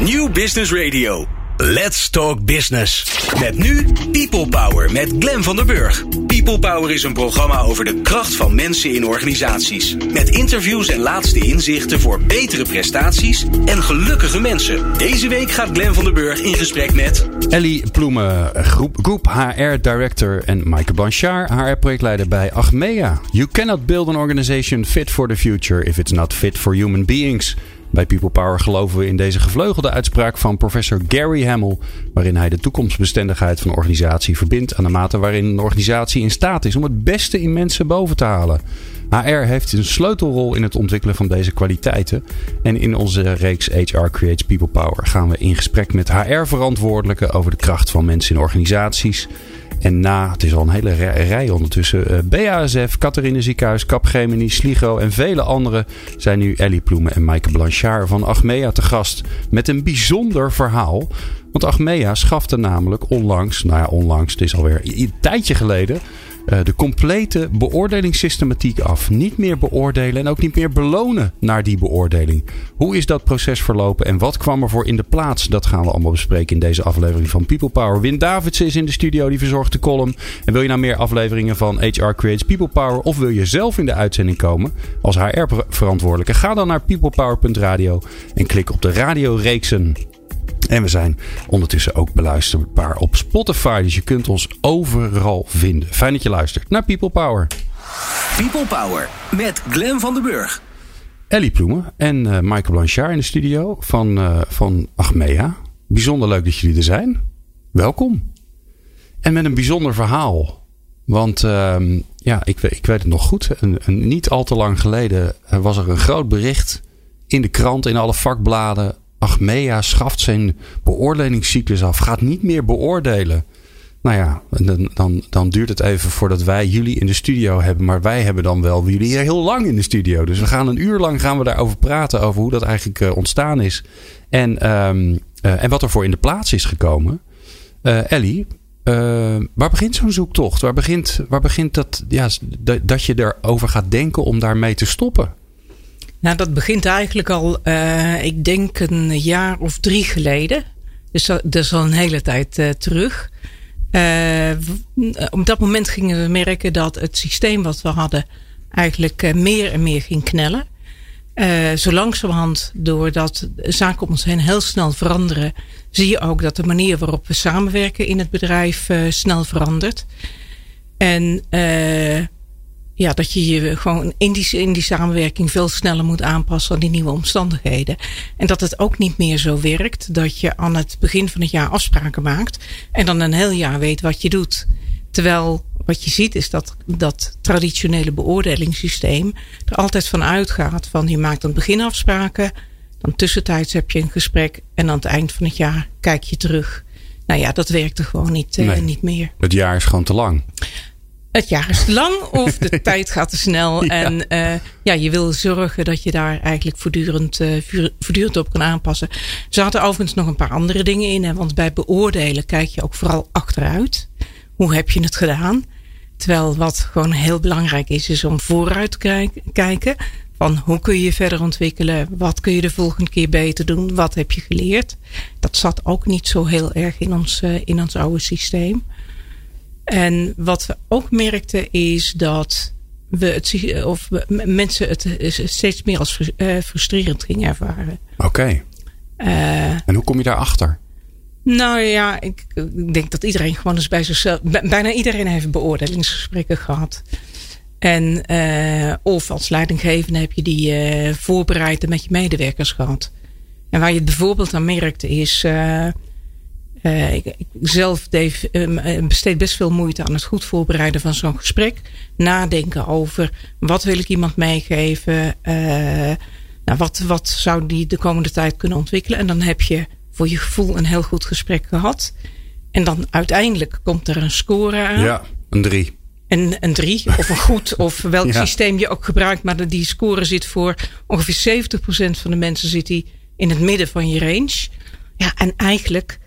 New Business Radio. Let's Talk Business. Met nu People Power met Glen van der Burg. People Power is een programma over de kracht van mensen in organisaties. Met interviews en laatste inzichten voor betere prestaties en gelukkige mensen. Deze week gaat Glen van der Burg in gesprek met... Ellie Ploemen, groep, groep HR Director en Maaike Blanchard, HR-projectleider bij Achmea. You cannot build an organization fit for the future if it's not fit for human beings. Bij People Power geloven we in deze gevleugelde uitspraak van professor Gary Hamel, waarin hij de toekomstbestendigheid van een organisatie verbindt aan de mate waarin een organisatie in staat is om het beste in mensen boven te halen. HR heeft een sleutelrol in het ontwikkelen van deze kwaliteiten. En in onze reeks HR Creates People Power gaan we in gesprek met HR-verantwoordelijken over de kracht van mensen in organisaties. En na, het is al een hele rij ondertussen, uh, BASF, Catharine Ziekenhuis, Capgemini, Sligo en vele anderen zijn nu Ellie Ploemen en Maaike Blanchard van Achmea te gast. Met een bijzonder verhaal. Want Achmea schafte namelijk onlangs, nou ja onlangs, het is alweer een tijdje geleden, de complete beoordelingssystematiek af. Niet meer beoordelen en ook niet meer belonen naar die beoordeling. Hoe is dat proces verlopen en wat kwam er voor in de plaats? Dat gaan we allemaal bespreken in deze aflevering van People Power. Win Davids is in de studio, die verzorgt de column. En wil je nou meer afleveringen van HR Creates People Power of wil je zelf in de uitzending komen als HR-verantwoordelijke? Ga dan naar peoplepower.radio en klik op de radioreeksen. En we zijn ondertussen ook beluisterbaar op Spotify. Dus je kunt ons overal vinden. Fijn dat je luistert naar People Power. People Power met Glen van den Burg. Ellie Ploemen en uh, Michael Blanchard in de studio van, uh, van Achmea. Bijzonder leuk dat jullie er zijn. Welkom. En met een bijzonder verhaal. Want uh, ja, ik, ik, weet het nog goed. Een, een, niet al te lang geleden was er een groot bericht in de krant, in alle vakbladen Achmea schaft zijn beoordelingscyclus af. Gaat niet meer beoordelen. Nou ja, dan, dan, dan duurt het even voordat wij jullie in de studio hebben. Maar wij hebben dan wel jullie hier heel lang in de studio. Dus we gaan een uur lang gaan we daarover praten. Over hoe dat eigenlijk uh, ontstaan is. En, um, uh, en wat er voor in de plaats is gekomen. Uh, Ellie, waar begint zo'n zoektocht? Waar begint, waar begint dat, ja, dat je erover gaat denken om daarmee te stoppen? Nou, dat begint eigenlijk al, uh, ik denk een jaar of drie geleden. Dus dat, is al een hele tijd uh, terug. Uh, op dat moment gingen we merken dat het systeem wat we hadden eigenlijk meer en meer ging knellen. zo langzamerhand, doordat zaken om ons heen heel snel veranderen, zie je ook dat de manier waarop we samenwerken in het bedrijf snel verandert. En ja, dat je je gewoon in die, in die samenwerking veel sneller moet aanpassen aan die nieuwe omstandigheden. En dat het ook niet meer zo werkt dat je aan het begin van het jaar afspraken maakt en dan een heel jaar weet wat je doet. Terwijl wat je ziet is dat dat traditionele beoordelingssysteem er altijd van uitgaat van je maakt aan het begin afspraken, dan tussentijds heb je een gesprek en aan het eind van het jaar kijk je terug. Nou ja, dat werkte gewoon niet, nee, niet meer. Het jaar is gewoon te lang het jaar is lang of de tijd gaat te snel. Ja. En uh, ja, je wil zorgen dat je daar eigenlijk voortdurend, uh, voortdurend op kan aanpassen. Er zaten overigens nog een paar andere dingen in. Hè, want bij beoordelen kijk je ook vooral achteruit. Hoe heb je het gedaan? Terwijl wat gewoon heel belangrijk is, is om vooruit te kijken. Van hoe kun je je verder ontwikkelen? Wat kun je de volgende keer beter doen? Wat heb je geleerd? Dat zat ook niet zo heel erg in ons, uh, in ons oude systeem. En wat we ook merkten is dat we het, of mensen het steeds meer als eh, frustrerend gingen ervaren. Oké. Okay. Uh, en hoe kom je daarachter? Nou ja, ik, ik, denk dat iedereen gewoon eens bij zichzelf. Bijna iedereen heeft beoordelingsgesprekken gehad. En uh, of als leidinggevende heb je die uh, voorbereid en met je medewerkers gehad. En waar je het bijvoorbeeld aan merkte is. Uh, ik, ik, zelf Dave, uh, besteed best veel moeite aan het goed voorbereiden van zo'n gesprek. Nadenken over wat wil ik iemand meegeven. Uh, nou, wat, wat zou die de komende tijd kunnen ontwikkelen. En dan heb je voor je gevoel een heel goed gesprek gehad. En dan uiteindelijk komt er een score aan. Ja, een drie. Een, een drie of een goed of welk ja. systeem je ook gebruikt. Maar die score zit voor ongeveer 70% van de mensen zit die in het midden van je range. Ja, en eigenlijk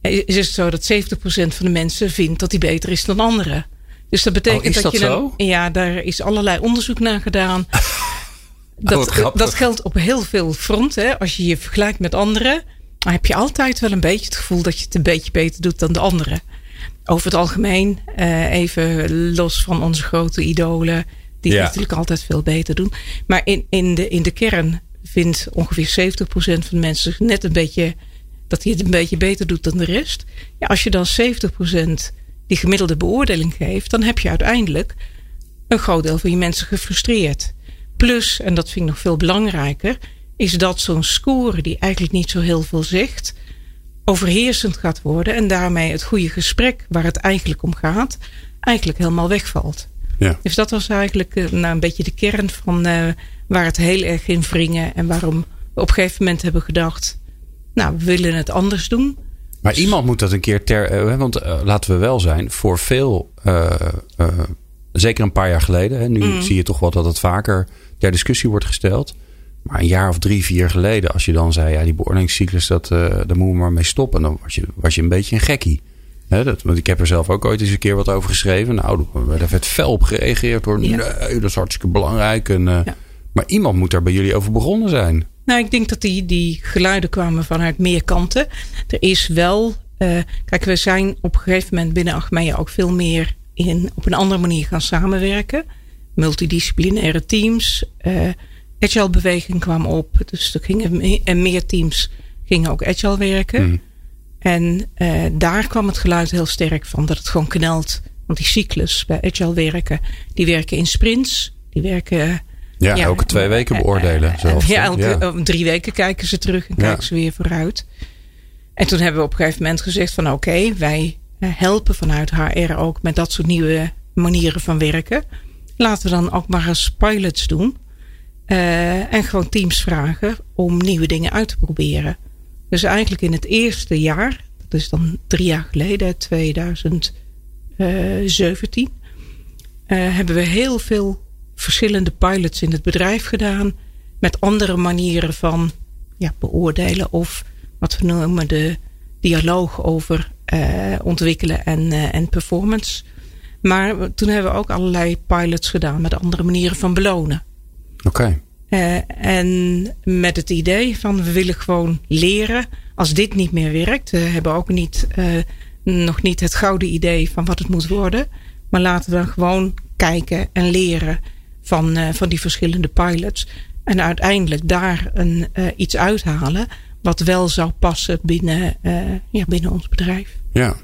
is het zo dat 70% van de mensen vindt dat hij beter is dan anderen. Dus dat betekent oh, is dat, dat je. Zo? Een, ja, daar is allerlei onderzoek naar gedaan. dat, oh, dat geldt op heel veel fronten. Als je je vergelijkt met anderen, dan heb je altijd wel een beetje het gevoel dat je het een beetje beter doet dan de anderen. Over het algemeen, uh, even los van onze grote idolen, die het natuurlijk altijd veel beter doen. Maar in, in, de, in de kern vindt ongeveer 70% van de mensen net een beetje dat hij het een beetje beter doet dan de rest. Ja, als je dan 70% die gemiddelde beoordeling geeft, dan heb je uiteindelijk een groot deel van je mensen gefrustreerd. Plus, en dat vind ik nog veel belangrijker, is dat zo'n score die eigenlijk niet zo heel veel zegt, overheersend gaat worden en daarmee het goede gesprek waar het eigenlijk om gaat, eigenlijk helemaal wegvalt. Ja. Dus dat was eigenlijk uh, nou, een beetje de kern van uh, waar het heel erg in wringen en waarom we op een gegeven moment hebben gedacht, nou, we willen het anders doen. Maar iemand moet dat een keer ter. Uh, want laten we wel zijn, voor veel, zeker een paar jaar geleden, hè, nu mm. zie je toch wel dat het vaker ter discussie wordt gesteld. Maar een jaar of drie, vier geleden, als je dan zei, ja, die beoordelingscyclus, dat, daar moeten we maar mee stoppen. Dan was je, was je een beetje een gekkie. dat, want ik heb er zelf ook ooit eens een keer wat over geschreven. Nou, daar werd fel op gereageerd door. Nee, dat is hartstikke belangrijk. En, Maar iemand moet daar bij jullie over begonnen zijn. Nou, ik denk dat die, die geluiden kwamen vanuit meer kanten. Er is wel. Uh, kijk, we zijn op een gegeven moment binnen Achmea ook veel meer in, op een andere manier gaan samenwerken. Multidisciplinaire teams. Agile beweging kwam op. Dus er gingen en meer teams gingen ook agile werken. Mhm. En uh, daar kwam het geluid heel sterk van dat het gewoon knelt. Want die cyclus bij agile werken, die werken in sprints. Die werken... Ja, elke twee weken beoordelen. Uh, zelfs, ja, elke drie weken kijken ze terug en kijken ze weer vooruit. En toen hebben we op een gegeven moment gezegd van oké, okay, wij helpen vanuit HR ook met dat soort nieuwe manieren van werken. Laten we dan ook maar eens pilots doen. Uh, en gewoon teams vragen om nieuwe dingen uit te proberen. Dus eigenlijk in het eerste jaar, dat is dan drie jaar geleden, 2017, uh, hebben we heel veel verschillende pilots in het bedrijf gedaan. Met andere manieren van ja, beoordelen of wat we noemen de dialoog over uh, ontwikkelen en, en performance. Maar toen hebben we ook allerlei pilots gedaan met andere manieren van belonen. Oké. Uh, en met het idee van we willen gewoon leren. Als dit niet meer werkt, we hebben ook niet, nog niet het gouden idee van wat het moet worden. Maar laten we dan gewoon kijken en leren van, uh, van die verschillende pilots. En uiteindelijk daar een, iets uithalen wat wel zou passen binnen, ja, binnen ons bedrijf. Ja,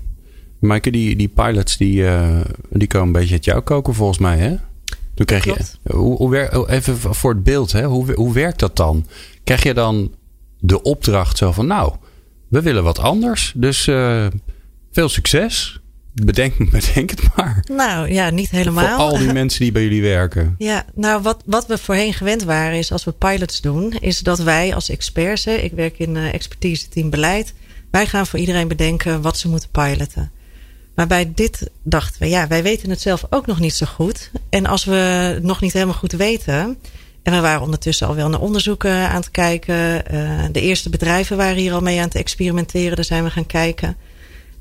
Maaike, die, die pilots die, die komen een beetje uit jou koken volgens mij hè? Toen krijg je, hoe, hoe, oh, even voor het beeld, hè? Hoe, hoe werkt dat dan? Krijg je dan de opdracht zo van, nou, we willen wat anders, dus uh, veel succes. Bedenk, bedenk het maar. Nou ja, niet helemaal. Voor al die mensen die bij jullie werken. Ja, nou wat, wat we voorheen gewend waren is als we pilots doen, is dat wij als experts, ik werk in uh, expertise team beleid, wij gaan voor iedereen bedenken wat ze moeten piloten. Maar bij dit dachten we, ja, wij weten het zelf ook nog niet zo goed. En als we het nog niet helemaal goed weten. En we waren ondertussen al wel naar onderzoeken aan het kijken. Uh, de eerste bedrijven waren hier al mee aan het experimenteren. Daar zijn we gaan kijken.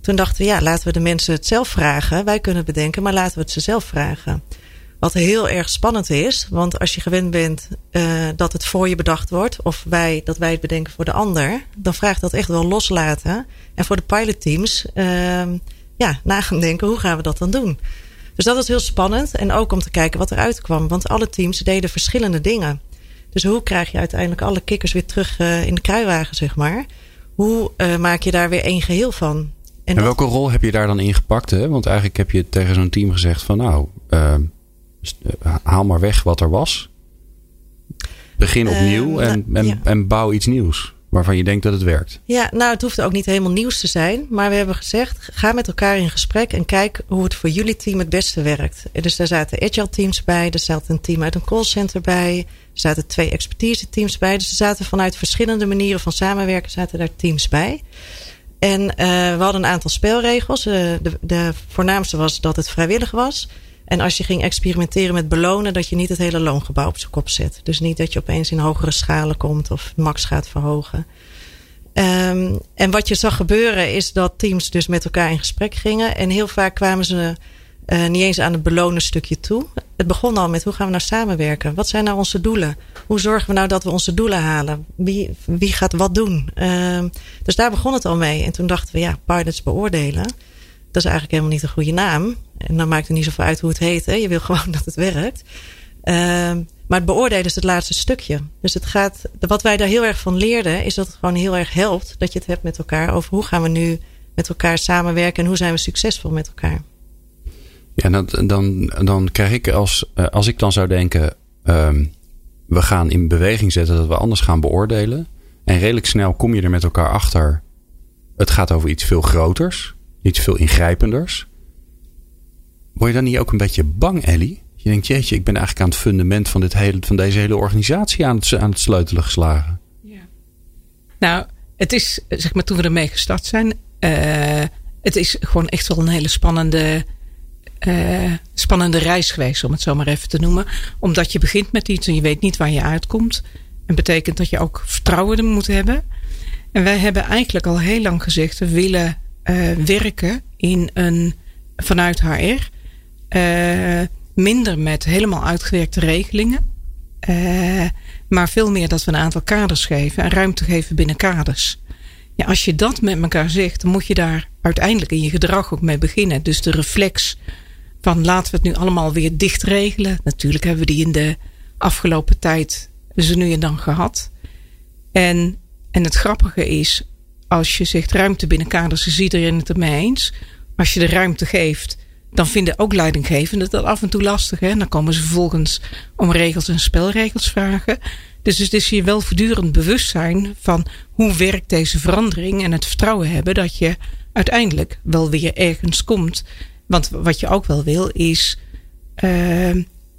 Toen dachten we, ja, laten we de mensen het zelf vragen. Wij kunnen bedenken, maar laten we het ze zelf vragen. Wat heel erg spannend is, want als je gewend bent uh, dat het voor je bedacht wordt, of wij, dat wij het bedenken voor de ander, dan vraagt dat echt wel loslaten. En voor de pilotteams uh, ja, na gaan denken, hoe gaan we dat dan doen? Dus dat was heel spannend. En ook om te kijken wat eruit kwam. Want alle teams deden verschillende dingen. Dus hoe krijg je uiteindelijk alle kikkers weer terug uh, in de kruiwagen, zeg maar? Hoe uh, maak je daar weer één geheel van? En, en welke rol heb je daar dan in gepakt? Hè? Want eigenlijk heb je tegen zo'n team gezegd van nou, uh, haal maar weg wat er was. Begin opnieuw en, nou, en, ja. en bouw iets nieuws waarvan je denkt dat het werkt? Ja, nou, het hoeft ook niet helemaal nieuws te zijn. Maar we hebben gezegd, ga met elkaar in gesprek en kijk hoe het voor jullie team het beste werkt. Dus daar zaten agile teams bij, er zat een team uit een callcenter bij, er zaten twee expertise teams bij. Dus er zaten vanuit verschillende manieren van samenwerken zaten daar teams bij. En uh, we hadden een aantal spelregels. Uh, de, de voornaamste was dat het vrijwillig was. En als je ging experimenteren met belonen, dat je niet het hele loongebouw op zijn kop zet. Dus niet dat je opeens in hogere schalen komt of max gaat verhogen. Um, en wat je zag gebeuren is dat teams dus met elkaar in gesprek gingen. En heel vaak kwamen ze Uh, niet eens aan het belonen stukje toe. Het begon al met hoe gaan we nou samenwerken? Wat zijn nou onze doelen? Hoe zorgen we nou dat we onze doelen halen? Wie, wie gaat wat doen? Uh, dus daar begon het al mee. En toen dachten we, ja, pilots beoordelen. Dat is eigenlijk helemaal niet een goede naam. En dan maakt het niet zoveel uit hoe het heet. Hè? Je wil gewoon dat het werkt. Uh, maar het beoordelen is het laatste stukje. Dus het gaat, wat wij daar heel erg van leerden, is dat het gewoon heel erg helpt dat je het hebt met elkaar over hoe gaan we nu met elkaar samenwerken en hoe zijn we succesvol met elkaar. Ja, dan, dan, dan krijg ik als, eh, als ik dan zou denken, um, we gaan in beweging zetten dat we anders gaan beoordelen. En redelijk snel kom je er met elkaar achter. Het gaat over iets veel groters, iets veel ingrijpenders. Word je dan niet ook een beetje bang, Ellie? Je denkt, jeetje, ik ben eigenlijk aan het fundament van, dit hele, van deze hele organisatie aan het, aan het sleutelen geslagen. Ja. Nou, het is, zeg maar, toen we ermee gestart zijn, uh, het is gewoon echt wel een hele spannende, uh, spannende reis geweest, om het zo maar even te noemen. Omdat je begint met iets en je weet niet waar je uitkomt. En betekent dat je ook vertrouwen er moet hebben. En wij hebben eigenlijk al heel lang gezegd, we willen uh, werken in een, vanuit HR minder met helemaal uitgewerkte regelingen. Uh, maar veel meer dat we een aantal kaders geven en ruimte geven binnen kaders. Ja, als je dat met elkaar zegt, dan moet je daar uiteindelijk in je gedrag ook mee beginnen. Dus de reflex van laten we het nu allemaal weer dicht regelen. Natuurlijk hebben we die in de afgelopen tijd ze nu en dan gehad. En, en het grappige is, als je zegt ruimte binnen kaders, is iedereen het ermee eens. Als je de ruimte geeft, dan vinden ook leidinggevenden dat af en toe lastig. Hè? Dan komen ze vervolgens om regels en spelregels vragen. Dus het is je wel voortdurend bewust zijn van hoe werkt deze verandering en het vertrouwen hebben dat je uiteindelijk wel weer ergens komt. Want wat je ook wel wil is uh,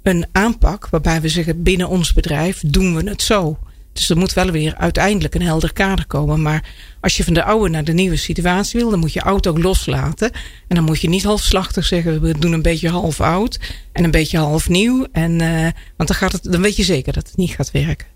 een aanpak waarbij we zeggen binnen ons bedrijf doen we het zo. Dus er moet wel weer uiteindelijk een helder kader komen. Maar als je van de oude naar de nieuwe situatie wil, dan moet je oud ook loslaten. En dan moet je niet halfslachtig zeggen, we doen een beetje half oud en een beetje half nieuw. En, uh, want dan, gaat het, dan weet je zeker dat het niet gaat werken.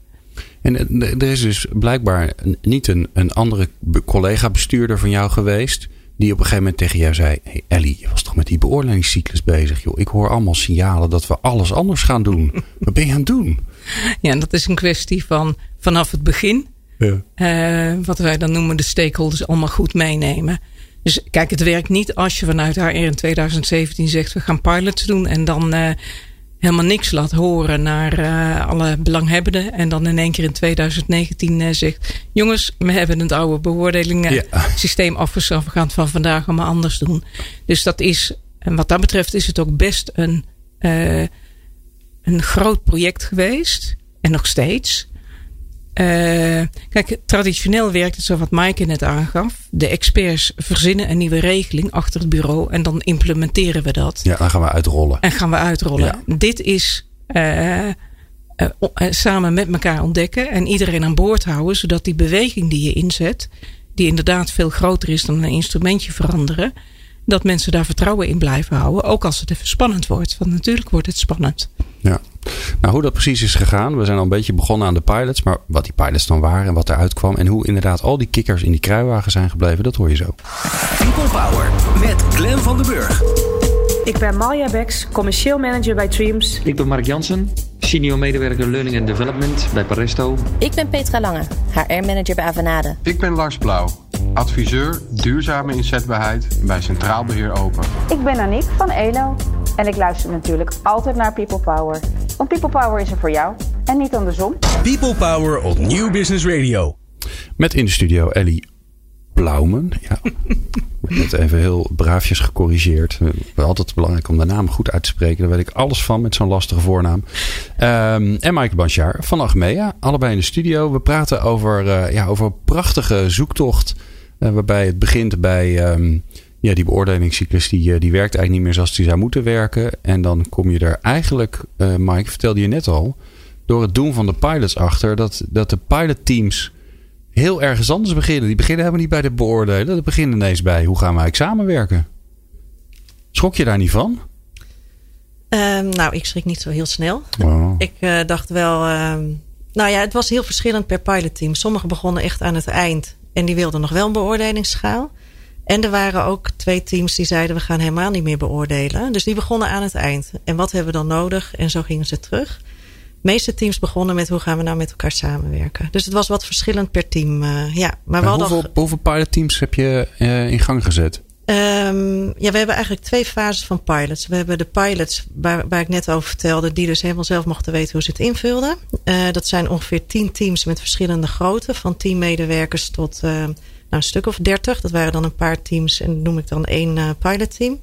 En eh, er is dus blijkbaar niet een, een andere collega-bestuurder van jou geweest. Die op een gegeven moment tegen jou zei: Hey Ellie, je was toch met die beoordelingscyclus bezig? Joh, ik hoor allemaal signalen dat we alles anders gaan doen. Wat ben je aan het doen? Ja, en dat is een kwestie van vanaf het begin. Ja. Uh, wat wij dan noemen de stakeholders allemaal goed meenemen. Dus kijk, het werkt niet als je vanuit HR in 2017 zegt we gaan pilots doen en dan uh, helemaal niks laat horen naar uh, alle belanghebbenden. En dan in één keer in 2019 zegt jongens, we hebben het oude beoordelingen systeem afgeschaft. We gaan het van vandaag allemaal anders doen. Dus dat is, en wat dat betreft is het ook best een, een groot project geweest. En nog steeds. Uh, kijk, traditioneel werkt het zo wat Maaike net aangaf. De experts verzinnen een nieuwe regeling achter het bureau en dan implementeren we dat. Ja, dan gaan we uitrollen. En gaan we uitrollen. Dit is uh, uh, samen met elkaar ontdekken en iedereen aan boord houden, zodat die beweging die je inzet, die inderdaad veel groter is dan een instrumentje veranderen, dat mensen daar vertrouwen in blijven houden. Ook als het even spannend wordt. Want natuurlijk wordt het spannend. Ja. Nou, hoe dat precies is gegaan. We zijn al een beetje begonnen aan de pilots. Maar wat die pilots dan waren en wat eruit kwam. En hoe inderdaad al die kikkers in die kruiwagen zijn gebleven. Dat hoor je zo. People Power met Glen van den Burg. Ik ben Malja Beks, commercieel manager bij Dreams. Ik ben Mark Jansen, senior medewerker Learning and Development bij Paresto. Ik ben Petra Lange, HR-manager bij Avanade. Ik ben Lars Blauw, adviseur duurzame inzetbaarheid bij Centraal Beheer Open. Ik ben Aniek van ELO en ik luister natuurlijk altijd naar People Power. Want People Power is er voor jou en niet andersom. People Power op New Business Radio. Met in de studio Ellie Blaumen. Ja. Ik net even heel braafjes gecorrigeerd. Altijd belangrijk om de naam goed uit te spreken. Daar weet ik alles van met zo'n lastige voornaam. Um, en Mike Banchard van Achmea. Allebei in de studio. We praten over, uh, ja, over een prachtige zoektocht. Uh, waarbij het begint bij um, ja, die beoordelingscyclus. Die, uh, die werkt eigenlijk niet meer zoals die zou moeten werken. En dan kom je er eigenlijk, Mike, vertelde je net al. Door het doen van de pilots achter. Dat, dat de pilotteams heel ergens anders beginnen. Die beginnen helemaal niet bij de beoordelen. Die beginnen ineens bij hoe gaan we eigenlijk samenwerken. Schrok je daar niet van? Um, nou, ik schrik niet zo heel snel. Ik uh, dacht wel. Um, nou ja, het was heel verschillend per pilotteam. Sommigen begonnen echt aan het eind. En die wilden nog wel een beoordelingsschaal. En er waren ook twee teams die zeiden we gaan helemaal niet meer beoordelen. Dus die begonnen aan het eind. En wat hebben we dan nodig? En zo gingen ze terug. De meeste teams begonnen met hoe gaan we nou met elkaar samenwerken. Dus het was wat verschillend per team. Uh, ja, maar wel hoeveel, hoeveel pilot teams heb je uh, in gang gezet? Um, ja, we hebben eigenlijk twee fases van pilots. We hebben de pilots waar, waar ik net over vertelde, die dus helemaal zelf mochten weten hoe ze het invulden. Uh, dat zijn ongeveer tien teams met verschillende grootte, van tien medewerkers tot uh, nou, een stuk of dertig. Dat waren dan een paar teams en dat noem ik dan één uh, pilotteam.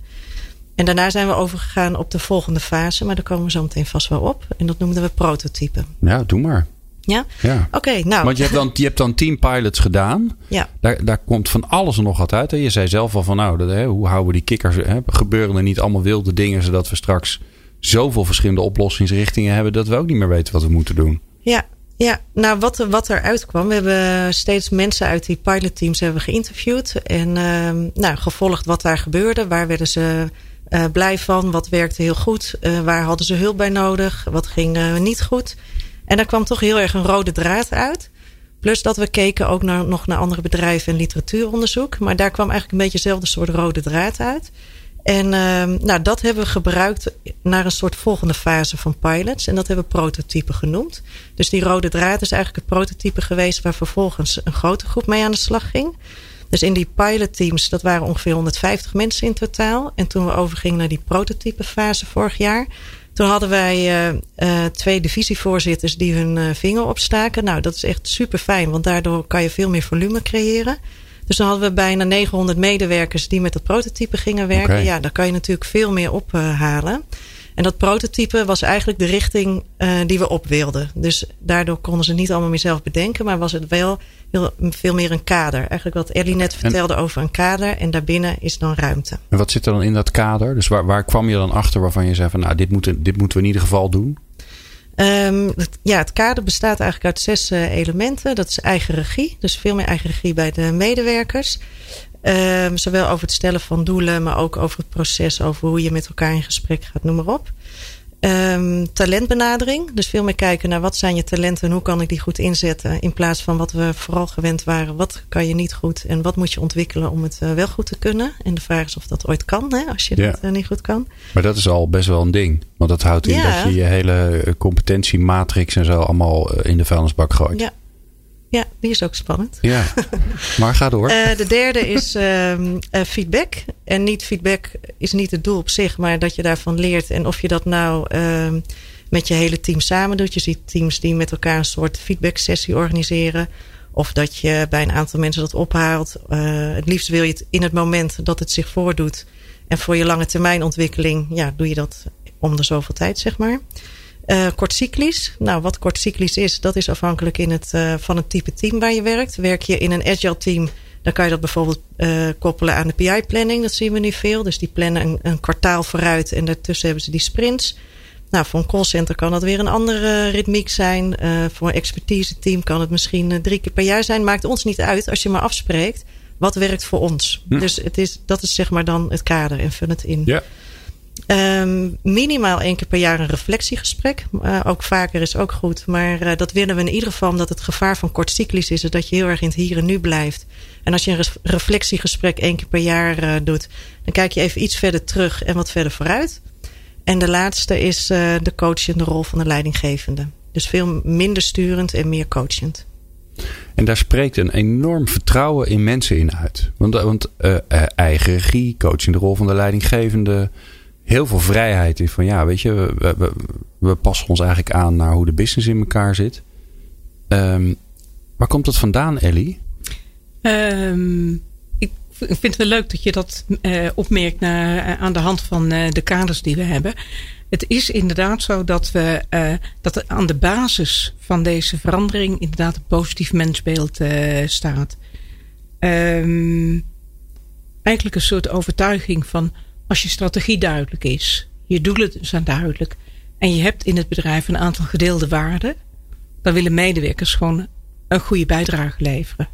En daarna zijn we overgegaan op de volgende fase, maar daar komen we zo meteen vast wel op. En dat noemden we prototype. Ja, doe maar. Ja? ja. Oké, nou. Want je hebt, dan, je hebt dan tien pilots gedaan. Ja. Daar, daar komt van alles en nog wat uit. Hè? Je zei zelf al van nou, dat, hè, hoe houden we die kikkers? Hè? Gebeuren er niet allemaal wilde dingen zodat we straks zoveel verschillende oplossingsrichtingen hebben dat we ook niet meer weten wat we moeten doen? Ja, ja, nou wat, wat eruit kwam. We hebben steeds mensen uit die pilotteams hebben geïnterviewd. En uh, nou, gevolgd wat daar gebeurde. Waar werden ze uh, blij van? Wat werkte heel goed? Uh, waar hadden ze hulp bij nodig? Wat ging uh, niet goed? En daar kwam toch heel erg een rode draad uit. Plus dat we keken ook naar, nog naar andere bedrijven en literatuuronderzoek. Maar daar kwam eigenlijk een beetje dezelfde soort rode draad uit. En uh, nou, dat hebben we gebruikt naar een soort volgende fase van pilots. En dat hebben we prototype genoemd. Dus die rode draad is eigenlijk het prototype geweest... waar vervolgens een grote groep mee aan de slag ging. Dus in die pilotteams, dat waren ongeveer 150 mensen in totaal. En toen we overgingen naar die prototype fase vorig jaar... Toen hadden wij uh, twee divisievoorzitters die hun uh, vinger opstaken. Nou, dat is echt super fijn, want daardoor kan je veel meer volume creëren. Dus dan hadden we bijna 900 medewerkers die met dat prototype gingen werken. Okay. Ja, daar kan je natuurlijk veel meer ophalen. En dat prototype was eigenlijk de richting uh, die we op wilden. Dus daardoor konden ze niet allemaal meer zelf bedenken, maar was het wel veel meer een kader. Eigenlijk wat Ellie net vertelde en, over een kader en daarbinnen is dan ruimte. En wat zit er dan in dat kader? Dus waar, waar kwam je dan achter waarvan je zei van nou dit, moet, dit moeten we in ieder geval doen? Um, het, ja, het kader bestaat eigenlijk uit zes uh, elementen. Dat is eigen regie, dus veel meer eigen regie bij de medewerkers. Um, zowel over het stellen van doelen, maar ook over het proces, over hoe je met elkaar in gesprek gaat, noem maar op. Um, talentbenadering. Dus veel meer kijken naar wat zijn je talenten en hoe kan ik die goed inzetten. In plaats van wat we vooral gewend waren. Wat kan je niet goed en wat moet je ontwikkelen om het uh, wel goed te kunnen. En de vraag is of dat ooit kan, hè, als je ja. dat uh, niet goed kan. Maar dat is al best wel een ding. Want dat houdt in ja. dat je je hele competentiematrix en zo allemaal in de vuilnisbak gooit. Ja, ja, die is ook spannend. Ja, maar ga door. Uh, de derde is uh, uh, feedback. En niet feedback is niet het doel op zich, maar dat je daarvan leert. En of je dat nou ehm, met je hele team samen doet. Je ziet teams die met elkaar een soort feedback sessie organiseren. Of dat je bij een aantal mensen dat ophaalt. Eh, het liefst wil je het in het moment dat het zich voordoet. En voor je lange termijn ontwikkeling, ja, doe je dat om de zoveel tijd, zeg maar. Uh, kortcyclisch. Nou, wat kortcyclisch is, dat is afhankelijk in het, uh, van het type team waar je werkt. Werk je in een agile team, dan kan je dat bijvoorbeeld uh, koppelen aan de PI-planning. Dat zien we nu veel. Dus die plannen een, een, kwartaal vooruit en daartussen hebben ze die sprints. Nou, voor een callcenter kan dat weer een andere ritmiek zijn. voor een expertise team kan het misschien drie keer per jaar zijn. Maakt ons niet uit als je maar afspreekt. Wat werkt voor ons? Hm. Dus het is, dat is zeg maar dan het kader en vul het in. Ja. Um, minimaal één keer per jaar een reflectiegesprek. Uh, ook vaker is ook goed. Maar uh, dat willen we in ieder geval omdat het gevaar van kortcyclisch is. Dat je heel erg in het hier en nu blijft. En als je een reflectiegesprek één keer per jaar uh, doet. Dan kijk je even iets verder terug en wat verder vooruit. En de laatste is de coachende rol van de leidinggevende. Dus veel minder sturend en meer coachend. En daar spreekt een enorm vertrouwen in mensen in uit. Want, want eigen regie, coaching de rol van de leidinggevende heel veel vrijheid in van ja, weet je, we, passen ons eigenlijk aan naar hoe de business in elkaar zit. Um, waar komt dat vandaan, Ellie? Um, ik vind het wel leuk dat je dat uh, opmerkt naar, uh, aan de hand van uh, de kaders die we hebben. Het is inderdaad zo dat we dat er aan de basis van deze verandering inderdaad een positief mensbeeld staat. Um, eigenlijk een soort overtuiging van als je strategie duidelijk is, je doelen zijn duidelijk en je hebt in het bedrijf een aantal gedeelde waarden, dan willen medewerkers gewoon een goede bijdrage leveren.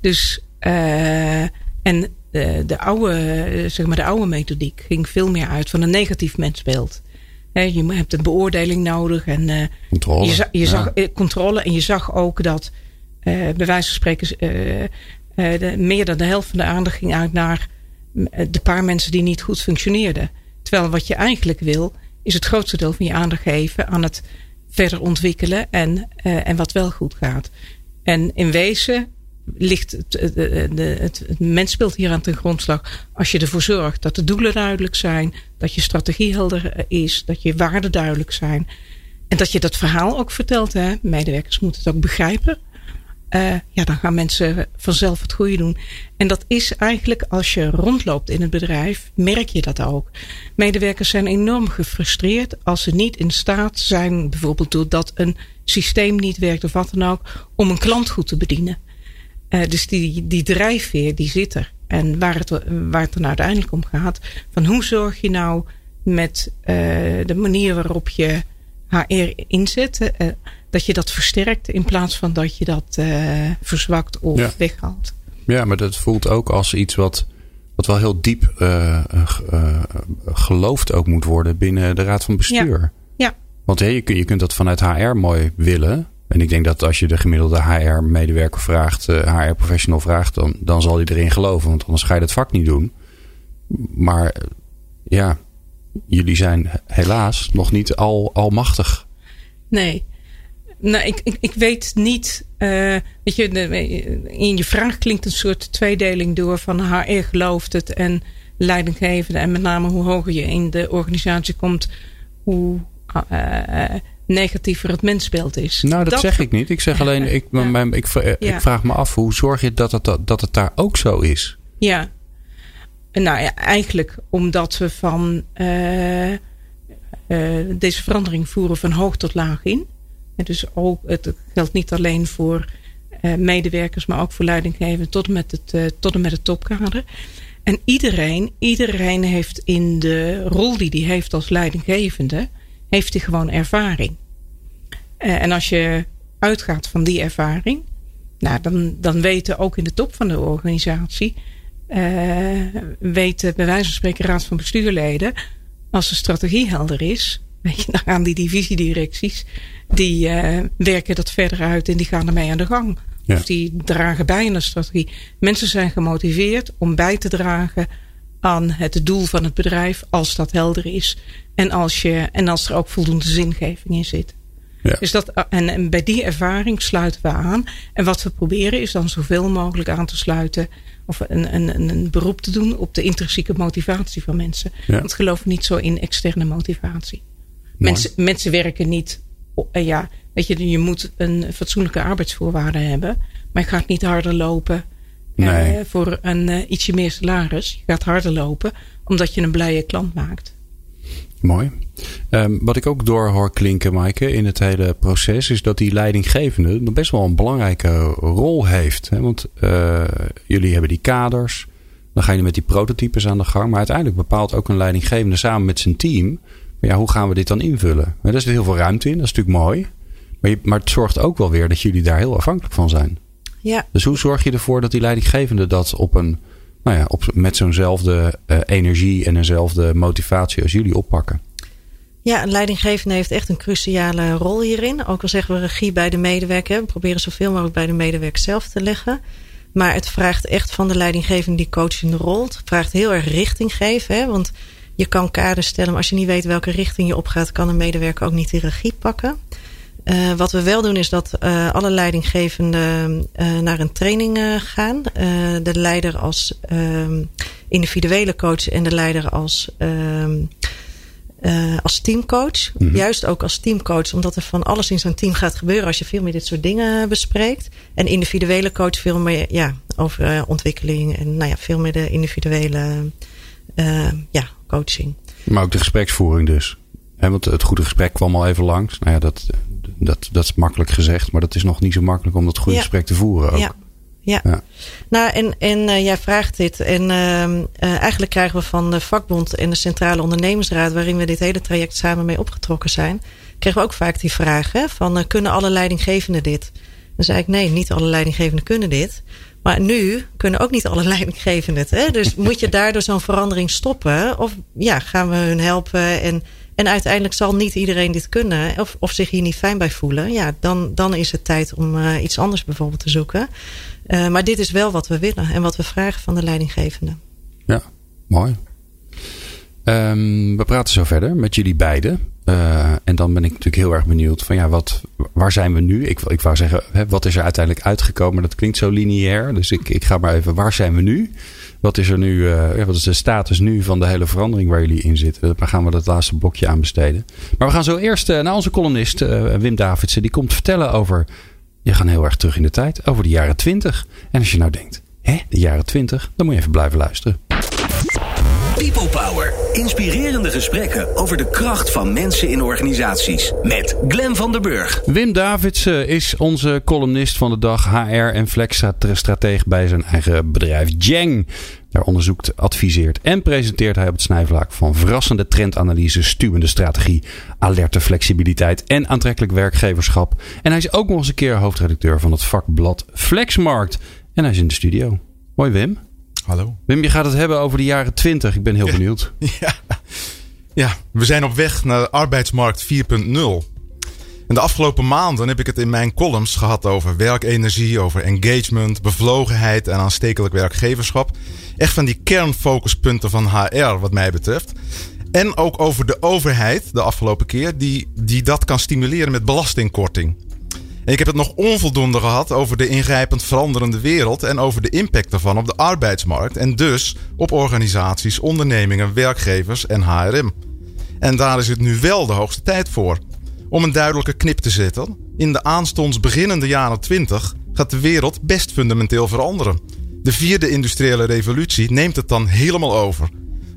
Dus, uh, en de, de, oude, zeg maar de oude methodiek ging veel meer uit van een negatief mensbeeld. je hebt een beoordeling nodig en uh, controle. Je, je zag, controle en je zag ook dat uh, bij wijze van spreken de, meer dan de helft van de aandacht ging uit naar de paar mensen die niet goed functioneerden. Terwijl wat je eigenlijk wil, is het grootste deel van je aandacht geven aan het verder ontwikkelen en, en wat wel goed gaat. En in wezen ligt het, het, het, mens speelt hier aan ten grondslag. Als je ervoor zorgt dat de doelen duidelijk zijn, dat je strategie helder is, dat je waarden duidelijk zijn. En dat je dat verhaal ook vertelt. Hè? Medewerkers moeten het ook begrijpen. Uh, ja, dan gaan mensen vanzelf het goede doen. En dat is eigenlijk als je rondloopt in het bedrijf, merk je dat ook. Medewerkers zijn enorm gefrustreerd als ze niet in staat zijn, bijvoorbeeld doordat een systeem niet werkt of wat dan ook, om een klant goed te bedienen. Uh, dus die, die drijfveer die zit er. En waar het, waar het dan uiteindelijk om gaat, van hoe zorg je nou met uh, de manier waarop je HR inzet, dat je dat versterkt in plaats van dat je dat verzwakt of ja. weghaalt. Ja, maar dat voelt ook als iets wat, wat wel heel diep geloofd ook moet worden binnen de Raad van Bestuur. Ja. ja. Want hey, je, je kunt dat vanuit HR mooi willen. En ik denk dat als je de gemiddelde HR-medewerker vraagt, HR-professional vraagt, dan, dan zal hij erin geloven. Want anders ga je het vak niet doen. Maar ja, jullie zijn helaas nog niet al, almachtig. Nee. Nou, ik, ik, ik weet niet. Uh, weet je, in je vraag klinkt een soort tweedeling door van HR gelooft het en leidinggevende. En met name hoe hoger je in de organisatie komt, hoe. Uh, negatiever het mensbeeld is. Nou, dat, zeg ik niet. Ik zeg alleen, ik, ja. ik, ik, vraag me af, hoe zorg je dat het, dat het daar ook zo is? Ja, nou ja, eigenlijk omdat we van uh, deze verandering voeren van hoog tot laag in. En dus ook, het geldt niet alleen voor uh, medewerkers, maar ook voor leidinggevenden tot, met het, tot en met het topkader. En iedereen, iedereen heeft in de rol die hij heeft als leidinggevende, heeft hij gewoon ervaring. Uh, en als je uitgaat van die ervaring, nou, dan, dan weten ook in de top van de organisatie, weten bij wijze van spreken raad van bestuurleden, als de strategie helder is, weet je, dan gaan die divisiedirecties, die uh, werken dat verder uit en die gaan ermee aan de gang. Ja. Of die dragen bij aan de strategie. Mensen zijn gemotiveerd om bij te dragen aan het doel van het bedrijf als dat helder is. En als, je, en als er ook voldoende zingeving in zit. Ja. Dus dat, en, en, bij die ervaring sluiten we aan. En wat we proberen is dan zoveel mogelijk aan te sluiten. Of een, een, een beroep te doen op de intrinsieke motivatie van mensen. Ja. Want geloof niet zo in externe motivatie. Mensen, mensen werken niet. Uh, ja, weet je, je moet een fatsoenlijke arbeidsvoorwaarde hebben. Maar je gaat niet harder lopen nee. uh, voor een uh, ietsje meer salaris. Je gaat harder lopen omdat je een blije klant maakt. Mooi. Um, wat ik ook door hoor klinken, Maaike, in het hele proces, is dat die leidinggevende best wel een belangrijke rol heeft. Hè? Want uh, jullie hebben die kaders, dan ga je met die prototypes aan de gang, maar uiteindelijk bepaalt ook een leidinggevende samen met zijn team, ja, hoe gaan we dit dan invullen? Daar zit heel veel ruimte in, dat is natuurlijk mooi. Maar, je, maar het zorgt ook wel weer dat jullie daar heel afhankelijk van zijn. Ja. Dus hoe zorg je ervoor dat die leidinggevende dat op een, nou ja, op, met zo'nzelfde uh, energie en eenzelfde motivatie als jullie oppakken? Ja, een leidinggevende heeft echt een cruciale rol hierin. Ook al zeggen we regie bij de medewerker. We proberen zoveel mogelijk bij de medewerker zelf te leggen. Maar het vraagt echt van de leidinggevende die coachende rol. Het vraagt heel erg richting geven. Hè? Want je kan kaders stellen, maar als je niet weet welke richting je opgaat, kan een medewerker ook niet de regie pakken. Uh, wat we wel doen is dat uh, alle leidinggevenden uh, naar een training gaan. de leider als ehm, individuele coach en de leider als ehm, als teamcoach. Mm -hmm. Juist ook als teamcoach, omdat er van alles in zo'n team gaat gebeuren als je veel meer dit soort dingen bespreekt. En individuele coach veel meer ja, over ontwikkeling en nou ja, veel meer de individuele ja, coaching. Maar ook de gespreksvoering dus. He, want het goede gesprek kwam al even langs. Nou ja, dat, dat, dat is makkelijk gezegd, maar dat is nog niet zo makkelijk om dat goede ja. gesprek te voeren ook. Ja. Ja. ja. Nou, en, en uh, jij vraagt dit. En uh, uh, eigenlijk krijgen we van de vakbond en de Centrale Ondernemersraad, waarin we dit hele traject samen mee opgetrokken zijn, kregen we ook vaak die vraag: hè, van kunnen alle leidinggevenden dit? Dan zei ik nee, niet alle leidinggevenden kunnen dit. Maar nu kunnen ook niet alle leidinggevenden het. Hè? Dus moet je daardoor zo'n verandering stoppen? Of ja, gaan we hun helpen? En, en uiteindelijk zal niet iedereen dit kunnen. Of, of zich hier niet fijn bij voelen. Ja, dan, dan is het tijd om iets anders bijvoorbeeld te zoeken. Uh, maar dit is wel wat we willen en wat we vragen van de leidinggevende. Ja, mooi. Um, we praten zo verder met jullie beiden. Uh, en dan ben ik natuurlijk heel erg benieuwd van ja, wat, waar zijn we nu? Ik, ik wou zeggen, hè, wat is er uiteindelijk uitgekomen? Dat klinkt zo lineair. Dus ik, ik ga maar even, waar zijn we nu? Wat is er nu, ja, wat is de status nu van de hele verandering waar jullie in zitten? Daar gaan we dat laatste blokje aan besteden. Maar we gaan zo eerst uh, naar onze columnist Wim Davidsen. Die komt vertellen over, je gaat heel erg terug in de tijd, over de jaren twintig. En als je nou denkt, hè, de jaren twintig, dan moet je even blijven luisteren. People Power. Inspirerende gesprekken over de kracht van mensen in organisaties. Met Glen van der Burg. Wim Davidsen is onze columnist van de dag. HR en Flex-stratege bij zijn eigen bedrijf Jeng. Daar onderzoekt, adviseert en presenteert hij op het snijvlak van verrassende trendanalyse, stuwende strategie, alerte flexibiliteit en aantrekkelijk werkgeverschap. En hij is ook nog eens een keer hoofdredacteur van het vakblad Flexmarkt. En hij is in de studio. Mooi Wim. Hallo. Wim, je gaat het hebben over de jaren 20. Ik ben heel benieuwd. Ja. ja, we zijn op weg naar arbeidsmarkt 4.0. En de afgelopen maanden heb ik het in mijn columns gehad over werkenergie, over engagement, bevlogenheid en aanstekelijk werkgeverschap. Echt van die kernfocuspunten van HR, wat mij betreft. En ook over de overheid de afgelopen keer, die, die dat kan stimuleren met belastingkorting. Ik heb het nog onvoldoende gehad over de ingrijpend veranderende wereld en over de impact daarvan op de arbeidsmarkt en dus op organisaties, ondernemingen, werkgevers en HRM. En daar is het nu wel de hoogste tijd voor. Om een duidelijke knip te zetten, in de aanstonds beginnende jaren 20 gaat de wereld best fundamenteel veranderen. De vierde industriële revolutie neemt het dan helemaal over.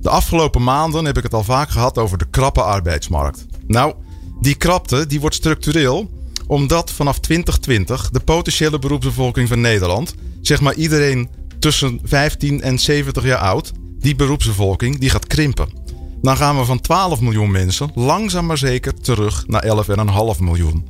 De afgelopen maanden heb ik het al vaak gehad over de krappe arbeidsmarkt. Nou, die krapte die wordt structureel omdat vanaf 2020 de potentiële beroepsbevolking van Nederland, zeg maar iedereen tussen 15 en 70 jaar oud, die beroepsbevolking die gaat krimpen. Dan gaan we van 12 miljoen mensen langzaam maar zeker terug naar 11,5 miljoen.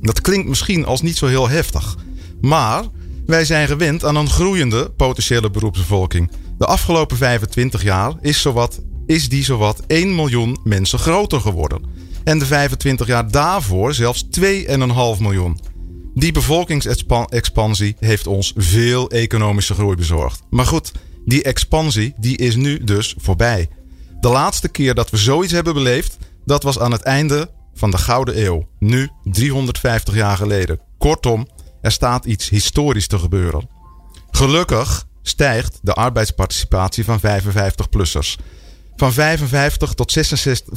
Dat klinkt misschien als niet zo heel heftig, maar wij zijn gewend aan een groeiende potentiële beroepsbevolking. De afgelopen 25 jaar is, zowat, is die zowat 1 miljoen mensen groter geworden. En de 25 jaar daarvoor zelfs 2,5 miljoen. Die bevolkingsexpansie heeft ons veel economische groei bezorgd. Maar goed, die expansie die is nu dus voorbij. De laatste keer dat we zoiets hebben beleefd, dat was aan het einde van de Gouden Eeuw. Nu 350 jaar geleden. Kortom, er staat iets historisch te gebeuren. Gelukkig stijgt de arbeidsparticipatie van 55-plussers. Van 55 tot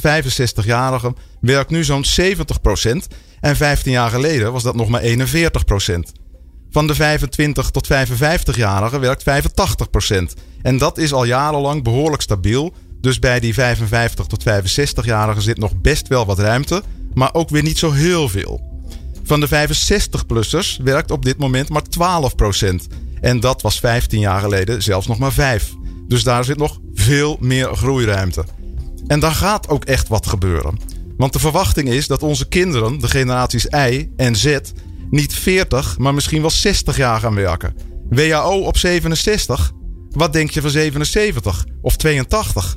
65-jarigen werkt nu zo'n 70% En 15 jaar geleden was dat nog maar 41% Van de 25 tot 55-jarigen werkt 85% En dat is al jarenlang behoorlijk stabiel. Dus bij die 55 tot 65-jarigen zit nog best wel wat ruimte, maar ook weer niet zo heel veel. Van de 65-plussers werkt op dit moment maar 12% En dat was 15 jaar geleden zelfs nog maar 5. Dus daar zit nog veel meer groeiruimte. En daar gaat ook echt wat gebeuren. Want de verwachting is dat onze kinderen, de generaties Y en Z, niet 40, maar misschien wel 60 jaar gaan werken. WHO op 67? Wat denk je van 77 of 82?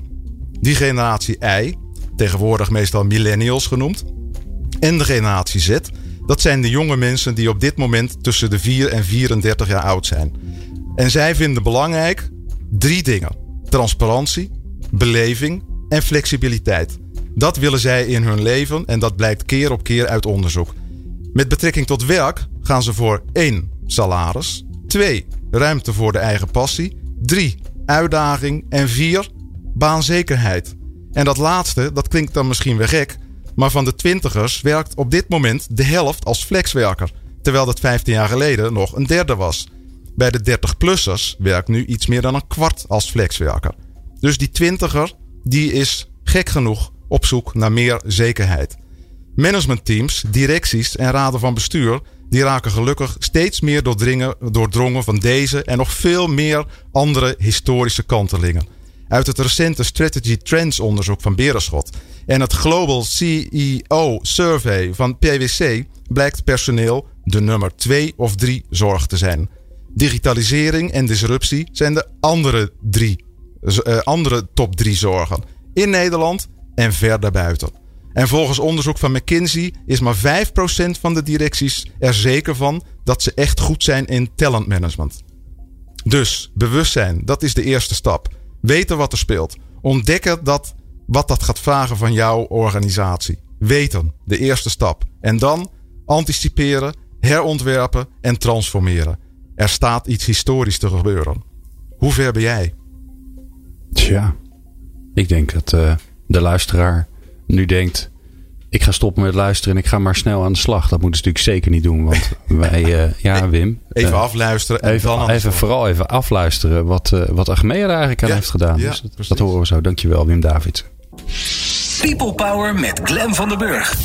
Die generatie Y, tegenwoordig meestal millennials genoemd, en de generatie Z, dat zijn de jonge mensen die op dit moment tussen de 4 en 34 jaar oud zijn. En zij vinden belangrijk drie dingen: transparantie, beleving en flexibiliteit. Dat willen zij in hun leven en dat blijkt keer op keer uit onderzoek. Met betrekking tot werk gaan ze voor 1. salaris, 2. ruimte voor de eigen passie, 3. uitdaging en 4. baanzekerheid. En dat laatste, dat klinkt dan misschien weer gek, maar van de twintigers werkt op dit moment de helft als flexwerker, terwijl dat 15 jaar geleden nog een derde was. Bij de 30-plussers werkt nu iets meer dan een kwart als flexwerker. Dus die twintiger, die is gek genoeg op zoek naar meer zekerheid. Managementteams, directies en raden van bestuur die raken gelukkig steeds meer doordrongen van deze en nog veel meer andere historische kantelingen. Uit het recente Strategy Trends onderzoek van Berenschot en het Global CEO Survey van PwC blijkt personeel de nummer 2 of 3 zorg te zijn. Digitalisering en disruptie zijn de andere, drie, uh, andere top 3 zorgen. In Nederland en ver daarbuiten. En volgens onderzoek van McKinsey is maar 5% van de directies er zeker van dat ze echt goed zijn in talentmanagement. Dus bewustzijn, dat is de eerste stap. Weten wat er speelt. Ontdekken dat, wat dat gaat vragen van jouw organisatie. Weten, de eerste stap. En dan anticiperen, herontwerpen en transformeren. Er staat iets historisch te gebeuren. Hoe ver ben jij? Tja, ik denk dat uh, de luisteraar nu denkt: ik ga stoppen met luisteren en ik ga maar snel aan de slag. Dat moeten ze natuurlijk zeker niet doen. Want wij, uh, ja, Wim. Even uh, afluisteren. En even, dan even vooral even afluisteren wat, uh, wat Achmea er eigenlijk aan Ja, heeft gedaan. ja, dus dat, horen we zo. Dankjewel, Wim Davids. People Power met Glen van den Burg.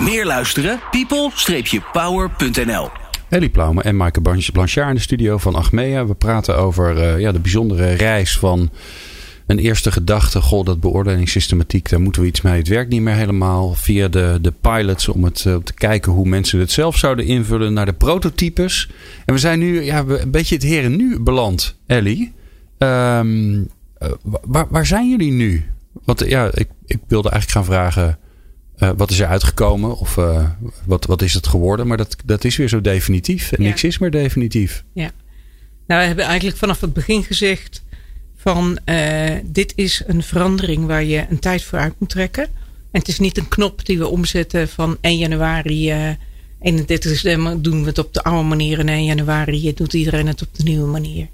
Meer luisteren? people-power.nl Ellie Plaume en Maaike Blanch- Blanchard in de studio van Achmea. We praten over eh, ja, de bijzondere reis van een eerste gedachte. Goh, dat beoordelingssystematiek, daar moeten we iets mee. Het werkt niet meer helemaal. Via de, de pilots om, het, eh, te kijken hoe mensen het zelf zouden invullen. Naar de prototypes. En we zijn nu ja, een beetje het heren nu beland, Ellie. Ehm, eh, waar, waar zijn jullie nu? Want ja, ik, ik wilde eigenlijk gaan vragen... eh, wat is er uitgekomen? Of eh, wat, wat is het geworden? Maar dat, dat is weer zo definitief. En Ja. niks is meer definitief. Ja. Nou, we hebben eigenlijk vanaf het begin gezegd van eh, dit is een verandering waar je een tijd voor uit moet trekken. En het is niet een knop die we omzetten van 1 januari, eh 31 december doen we het op de oude manier en 1 januari doet iedereen het op de nieuwe manier.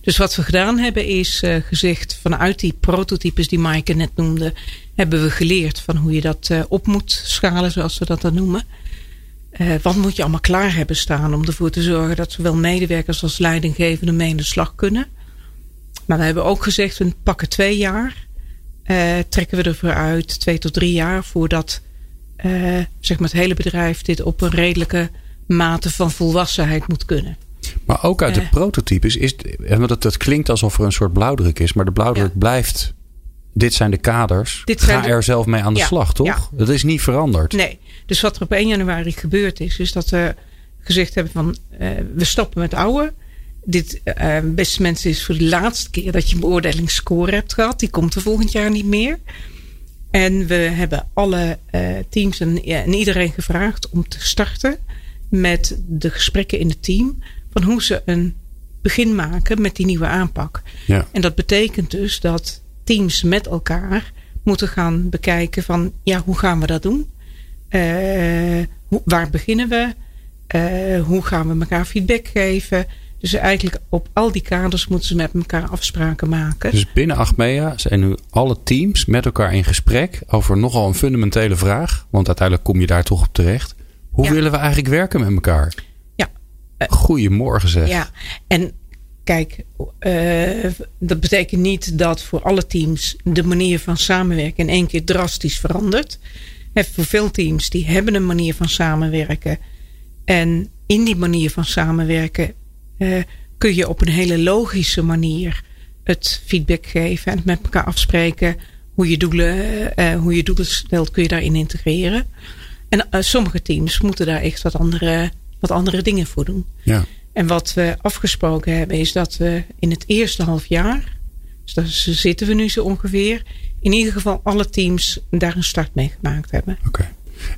Dus wat we gedaan hebben is eh, gezegd vanuit die prototypes die Maaike net noemde, hebben we geleerd van hoe je dat eh, op moet schalen zoals we dat dan noemen. Eh, wat moet je allemaal klaar hebben staan om ervoor te zorgen dat zowel medewerkers als leidinggevenden mee in de slag kunnen. Maar we hebben ook gezegd, we pakken twee jaar. trekken we ervoor uit, twee tot drie jaar, voordat zeg maar het hele bedrijf dit op een redelijke mate van volwassenheid moet kunnen. Maar ook uit de Eh. prototypes is. eh, Want het klinkt alsof er een soort blauwdruk is. Maar de blauwdruk blijft. Dit zijn de kaders. Dit Ga de- er zelf mee aan de Ja, slag, toch? ja. Dat is niet veranderd. Nee, dus wat er op 1 januari gebeurd is, is dat we gezegd hebben van eh, we stoppen met oude. Dit, eh, beste mensen, is voor de laatste keer dat je een beoordelingsscore hebt gehad. Die komt er volgend jaar niet meer. En we hebben alle teams en, ja, en iedereen gevraagd om te starten met de gesprekken in het team. Van hoe ze een begin maken met die nieuwe aanpak. Ja. En dat betekent dus dat teams met elkaar moeten gaan bekijken van ja, hoe gaan we dat doen? Eh, hoe, waar beginnen we? Eh, hoe gaan we elkaar feedback geven? Dus eigenlijk op al die kaders moeten ze met elkaar afspraken maken. Dus binnen Achmea zijn nu alle teams met elkaar in gesprek over nogal een fundamentele vraag. Want uiteindelijk kom je daar toch op terecht. Hoe Ja. willen we eigenlijk werken met elkaar? Ja. Goedemorgen zeg. Ja, en kijk, eh, dat betekent niet dat voor alle teams de manier van samenwerken in één keer drastisch verandert. Voor veel teams die hebben een manier van samenwerken. En in die manier van samenwerken eh, kun je op een hele logische manier het feedback geven en het met elkaar afspreken. Hoe je doelen, eh, hoe je doelen stelt, kun je daarin integreren. En eh, sommige teams moeten daar echt wat andere, wat andere dingen voor doen. Ja. En wat we afgesproken hebben is dat we in het eerste half jaar, dus daar zitten we nu zo ongeveer, in ieder geval alle teams daar een start mee gemaakt hebben.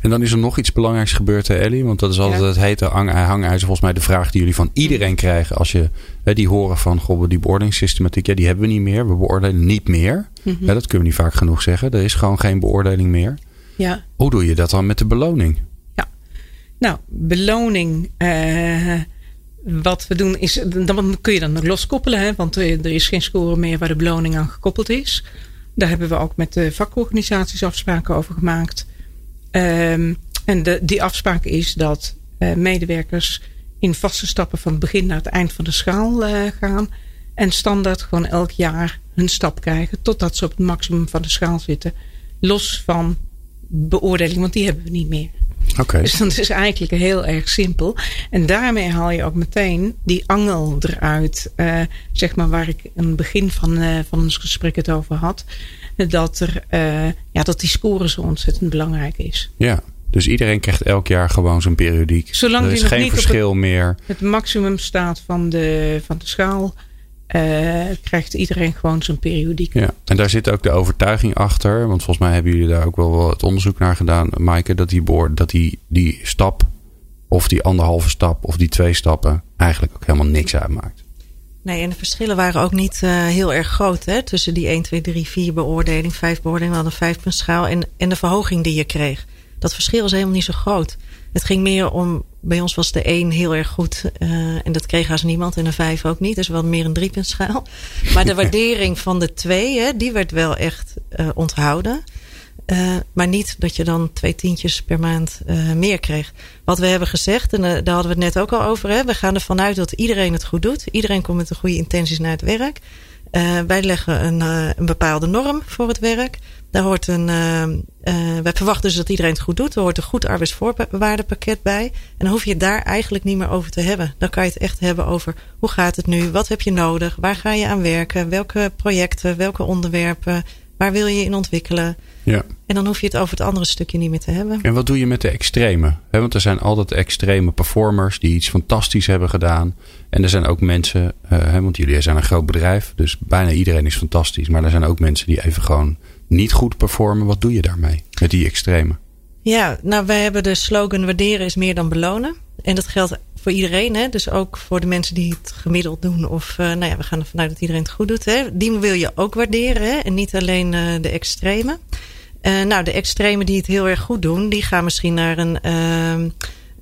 En dan is er nog iets belangrijks gebeurd, hè, Ellie? Want dat is altijd Ja. het hete hang- hangijzer. Volgens mij de vraag die jullie van iedereen krijgen. Als je hè, die horen van, goh, die beoordelingssystematiek, ja, die hebben we niet meer. We beoordelen niet meer. Mhm. Ja, dat kunnen we niet vaak genoeg zeggen. Er is gewoon geen beoordeling meer. Ja. Hoe doe je dat dan met de beloning? Nou, beloning. eh, wat we doen is, dan kun je dan nog loskoppelen, hè, want er er is geen score meer waar de beloning aan gekoppeld is. Daar hebben we ook met de vakorganisaties afspraken over gemaakt. Ehm, en de, die afspraak is dat eh, medewerkers in vaste stappen van het begin naar het eind van de schaal eh, gaan. En standaard gewoon elk jaar hun stap krijgen totdat ze op het maximum van de schaal zitten. Los van beoordeling, want die hebben we niet meer. Oké. Dus dat is eigenlijk heel erg simpel. En daarmee haal je ook meteen die angel eruit. eh, zeg maar waar ik in het begin van, eh, van ons gesprek het over had. Dat, er, eh, ja, dat die score zo ontzettend belangrijk is. Ja. Dus iedereen krijgt elk jaar gewoon zijn periodiek. Zolang er die is nog geen niet verschil meer. Het maximum staat van de, van de schaal. Eh, krijgt iedereen gewoon zijn periodiek. Ja, en daar zit ook de overtuiging achter. Want volgens mij hebben jullie daar ook wel wat onderzoek naar gedaan, Maaike. Dat die, boord, dat die, die stap of die anderhalve stap of die twee stappen eigenlijk ook helemaal niks uitmaakt. Nee, en de verschillen waren ook niet uh, heel erg groot hè? tussen die 1, 2, 3, 4 beoordeling, 5 beoordeling, we hadden een 5 schaal en, en de verhoging die je kreeg. Dat verschil is helemaal niet zo groot. Het ging meer om, bij ons was de 1 heel erg goed uh, en dat kreeg haast niemand en de 5 ook niet. Dus wel meer een driepuntschaal. Maar de waardering van de 2, hè, die werd wel echt uh, onthouden. Uh, maar niet dat je dan twee tientjes per maand uh, meer kreeg. Wat we hebben gezegd, en uh, daar hadden we het net ook al over. Hè, we gaan ervan uit dat iedereen het goed doet. Iedereen komt met de goede intenties naar het werk. wij leggen een, een, bepaalde norm voor het werk. Daar hoort een, wij verwachten dus dat iedereen het goed doet. Er hoort een goed arbeidsvoorwaardenpakket bij. En dan hoef je het daar eigenlijk niet meer over te hebben. Dan kan je het echt hebben over hoe gaat het nu? Wat heb je nodig? Waar ga je aan werken? Welke projecten? Welke onderwerpen? Waar wil je in ontwikkelen? Ja. En dan hoef je het over het andere stukje niet meer te hebben. En wat doe je met de extreme? want er zijn altijd extreme performers die iets fantastisch hebben gedaan. En er zijn ook mensen, uh, want jullie zijn een groot bedrijf, dus bijna iedereen is fantastisch. Maar er zijn ook mensen die even gewoon niet goed performen. Wat doe je daarmee met die extreme? Ja, nou wij hebben de slogan waarderen is meer dan belonen. En dat geldt voor iedereen. Hè? Dus ook voor de mensen die het gemiddeld doen. Of uh, nou ja, we gaan ervan uit dat iedereen het goed doet. Hè? Die wil je ook waarderen. Hè? En niet alleen uh, de extreme. Uh, nou, de extremen die het heel erg goed doen, die gaan misschien naar een,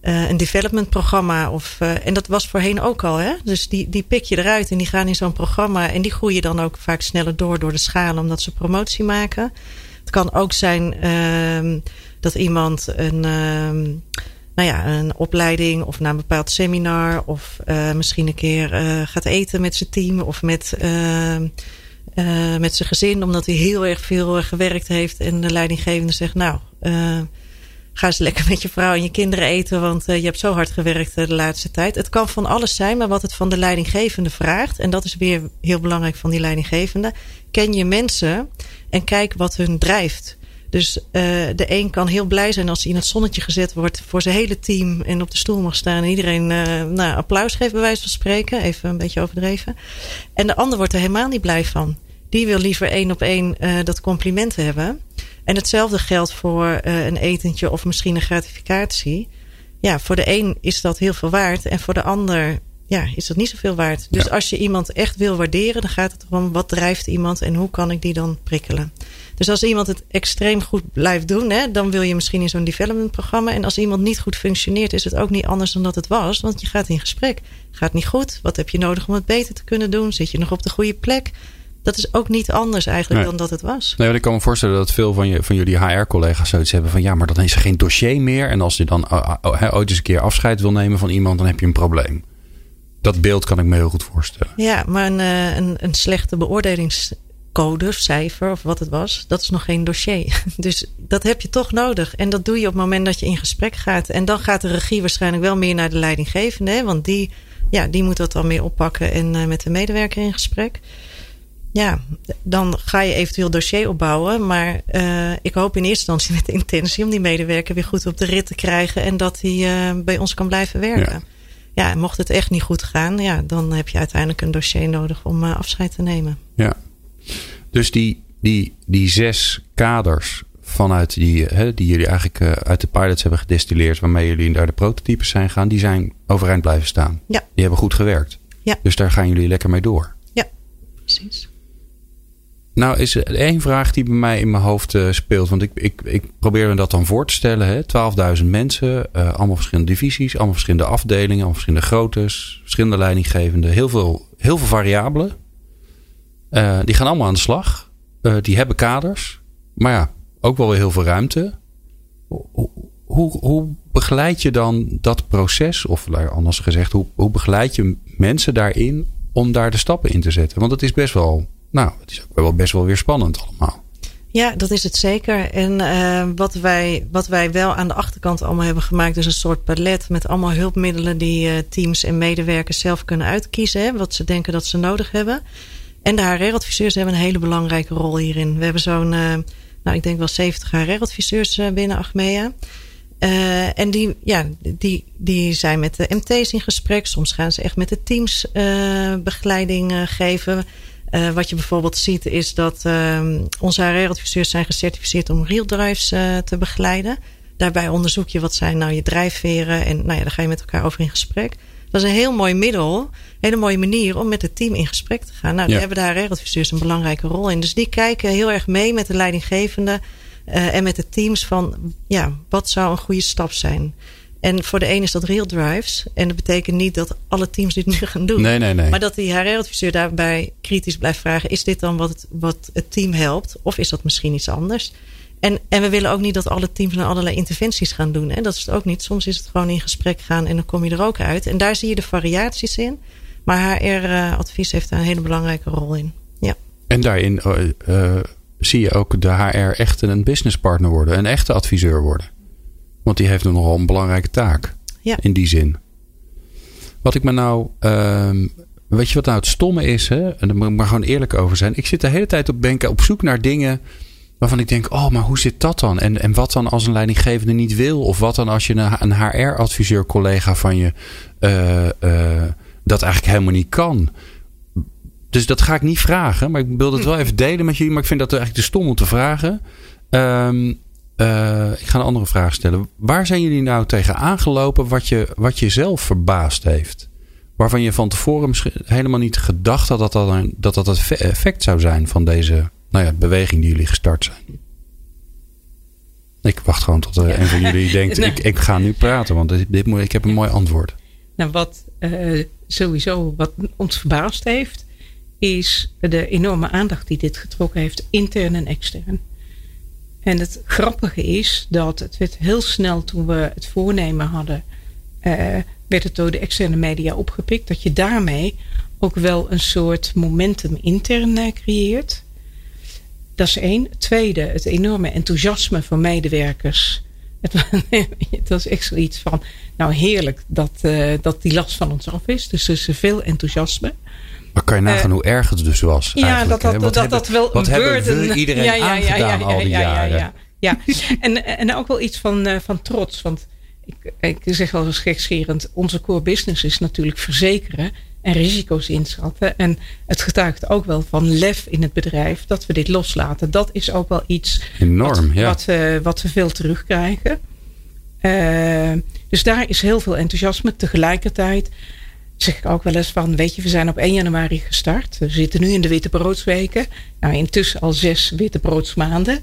uh, een development programma. Of, en dat was voorheen ook al. Hè? Dus die, die pik je eruit en die gaan in zo'n programma. En die groeien dan ook vaak sneller door door de schalen, omdat ze promotie maken. Het kan ook zijn ehm, dat iemand een, ehm, nou ja, een opleiding of naar een bepaald seminar. Of misschien een keer gaat eten met zijn team of met ehm, met zijn gezin, omdat hij heel erg veel gewerkt heeft. En de leidinggevende zegt: Nou, ga eens lekker met je vrouw en je kinderen eten, want je hebt zo hard gewerkt de laatste tijd. Het kan van alles zijn, maar wat het van de leidinggevende vraagt, en dat is weer heel belangrijk van die leidinggevende: ken je mensen en kijk wat hun drijft. Dus de een kan heel blij zijn als hij in het zonnetje gezet wordt voor zijn hele team en op de stoel mag staan en iedereen nou, applaus geeft, bij wijze van spreken. Even een beetje overdreven. En de ander wordt er helemaal niet blij van die wil liever één op één uh, dat compliment hebben. En hetzelfde geldt voor uh, een etentje of misschien een gratificatie. Ja, voor de een is dat heel veel waard. En voor de ander ja, is dat niet zoveel waard. Dus ja. als je iemand echt wil waarderen, dan gaat het erom wat drijft iemand en hoe kan ik die dan prikkelen. Dus als iemand het extreem goed blijft doen, hè, dan wil je misschien in zo'n development programma. En als iemand niet goed functioneert, is het ook niet anders dan dat het was. Want je gaat in gesprek. Gaat niet goed? Wat heb je nodig om het beter te kunnen doen? Zit je nog op de goede plek? Dat is ook niet anders eigenlijk nee. dan dat het was. Nee, ik kan me voorstellen dat veel van, je, van jullie HR-collega's zoiets hebben van ja, maar dan is er geen dossier meer. En als je dan uh, uh, ooit eens een keer afscheid wil nemen van iemand, dan heb je een probleem. Dat beeld kan ik me heel goed voorstellen. Ja, maar een, uh, een, een slechte beoordelingscode of cijfer of wat het was, dat is nog geen dossier. Dus dat heb je toch nodig. En dat doe je op het moment dat je in gesprek gaat. En dan gaat de regie waarschijnlijk wel meer naar de leidinggevende, hè, want die, ja, die moet dat dan meer oppakken en uh, met de medewerker in gesprek ja, dan ga je eventueel dossier opbouwen. Maar uh, ik hoop in eerste instantie met de intentie om die medewerker weer goed op de rit te krijgen. En dat hij uh, bij ons kan blijven werken. Ja. ja, en mocht het echt niet goed gaan, ja, dan heb je uiteindelijk een dossier nodig om uh, afscheid te nemen. Ja, dus die, die, die zes kaders vanuit die, hè, die jullie eigenlijk uit de pilots hebben gedestilleerd, waarmee jullie naar de prototypes zijn gaan, die zijn overeind blijven staan. Ja. Die hebben goed gewerkt. Ja. Dus daar gaan jullie lekker mee door. Ja, precies. Nou, is er één vraag die bij mij in mijn hoofd uh, speelt. Want ik, ik, ik probeer me dat dan voor te stellen. 12.000 mensen, uh, allemaal verschillende divisies, allemaal verschillende afdelingen, allemaal verschillende groottes, verschillende leidinggevenden. Heel veel, heel veel variabelen. Uh, die gaan allemaal aan de slag. die hebben kaders. Maar ja, ook wel weer heel veel ruimte. Hoe, hoe, begeleid je dan dat proces? Of anders gezegd, hoe, hoe begeleid je mensen daarin om daar de stappen in te zetten? Want het is best wel nou, het is ook wel best wel weer spannend allemaal. Ja, dat is het zeker. En uh, wat, wij, wat wij wel aan de achterkant allemaal hebben gemaakt, is een soort palet met allemaal hulpmiddelen die uh, teams en medewerkers zelf kunnen uitkiezen. Hè, wat ze denken dat ze nodig hebben. En de HR-adviseurs hebben een hele belangrijke rol hierin. We hebben zo'n, uh, nou, ik denk wel 70 HR-adviseurs binnen Achmea. en die, ja, die, die zijn met de MT's in gesprek. Soms gaan ze echt met de teams begeleiding geven. Uh, wat je bijvoorbeeld ziet is dat uh, onze HR-adviseurs zijn gecertificeerd om real drives uh, te begeleiden. daarbij onderzoek je wat zijn nou je drijfveren. En nou ja, daar ga je met elkaar over in gesprek. Dat is een heel mooi middel, een hele mooie manier om met het team in gesprek te gaan. Nou, daar hebben de HR-adviseurs een belangrijke rol in. Dus die kijken heel erg mee met de leidinggevende uh, en met de teams van, ja, wat zou een goede stap zijn? En voor de een is dat real drives. En dat betekent niet dat alle teams dit nu gaan doen. Nee, nee, nee. Maar dat die HR-adviseur daarbij kritisch blijft vragen: is dit dan wat het, wat het team helpt? Of is dat misschien iets anders? En, en we willen ook niet dat alle teams naar allerlei interventies gaan doen. En dat is het ook niet. Soms is het gewoon in gesprek gaan en dan kom je er ook uit. En daar zie je de variaties in. Maar HR-advies heeft daar een hele belangrijke rol in. Ja. En daarin uh, zie je ook de HR echt een businesspartner worden, een echte adviseur worden. Want die heeft nogal een belangrijke taak. Ja. In die zin. Wat ik me nou. Uh, weet je wat nou het stomme is? Hè? En daar moet ik maar gewoon eerlijk over zijn. Ik zit de hele tijd op, denken, op zoek naar dingen waarvan ik denk, oh, maar hoe zit dat dan? En, en wat dan als een leidinggevende niet wil? Of wat dan als je een, een HR-adviseur collega van je uh, uh, dat eigenlijk helemaal niet kan? Dus dat ga ik niet vragen, maar ik wil het wel even delen met jullie. Maar ik vind dat eigenlijk te stom om te vragen. Um, uh, ik ga een andere vraag stellen. Waar zijn jullie nou tegen aangelopen wat je, wat je zelf verbaasd heeft? Waarvan je van tevoren helemaal niet gedacht had dat dat, een, dat, dat het effect zou zijn van deze nou ja, beweging die jullie gestart zijn. Ik wacht gewoon tot er een van jullie denkt: ik, ik ga nu praten, want dit, dit moet, ik heb een mooi antwoord. Nou, wat uh, sowieso wat ons verbaasd heeft, is de enorme aandacht die dit getrokken heeft, intern en extern. En het grappige is dat het werd heel snel toen we het voornemen hadden, uh, werd het door de externe media opgepikt, dat je daarmee ook wel een soort momentum intern uh, creëert. Dat is één. Tweede, het enorme enthousiasme van medewerkers. Het, was echt zoiets van, nou heerlijk dat, uh, dat die last van ons af is. Dus er is veel enthousiasme. Maar kan je nagaan uh, hoe erg het dus was? Ja, dat dat, dat, dat, dat wel wat een hebben we iedereen ja, ja, al die jaren? Ja, ja, en, en ook wel iets van, uh, van trots. Want ik, ik zeg wel eens gekscherend, onze core business is natuurlijk verzekeren en risico's inschatten. En het getuigt ook wel van lef in het bedrijf dat we dit loslaten. Dat is ook wel iets Enorm, wat, ja. wat, uh, wat we veel terugkrijgen. Uh, dus daar is heel veel enthousiasme. Tegelijkertijd zeg ik ook wel eens van, weet je, we zijn op 1 januari gestart. We zitten nu in de witte broodsweken. Nou, intussen al zes witte broodsmaanden.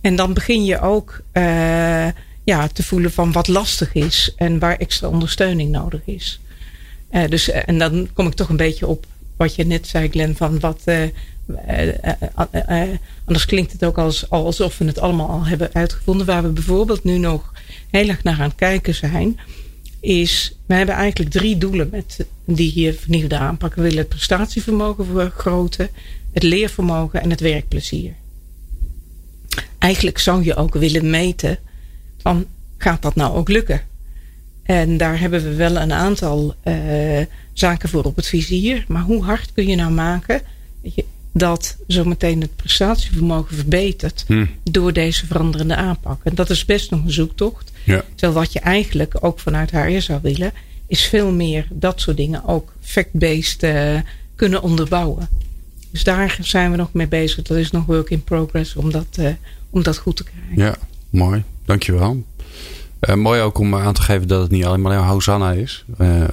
En dan begin je ook uh, ja, te voelen van wat lastig is en waar extra ondersteuning nodig is. Uh, dus, en dan kom ik toch een beetje op wat je net zei, Glenn, van wat. Anders klinkt het ook als, alsof we het allemaal al hebben uitgevonden. Waar we bijvoorbeeld nu nog heel erg naar aan het kijken zijn, is we hebben eigenlijk drie doelen met die vernieuwde aanpak. We willen het prestatievermogen vergroten, het leervermogen en het werkplezier. Eigenlijk zou je ook willen meten van gaat dat nou ook lukken? En daar hebben we wel een aantal uh, zaken voor op het vizier. Maar hoe hard kun je nou maken dat zometeen het prestatievermogen verbetert hm. door deze veranderende aanpak? En dat is best nog een zoektocht. Ja. Terwijl wat je eigenlijk ook vanuit HR zou willen, is veel meer dat soort dingen ook fact-based uh, kunnen onderbouwen. Dus daar zijn we nog mee bezig. Dat is nog work in progress om dat, uh, om dat goed te krijgen. Ja, mooi. Dankjewel. Uh, mooi ook om aan te geven dat het niet alleen maar Hosanna is.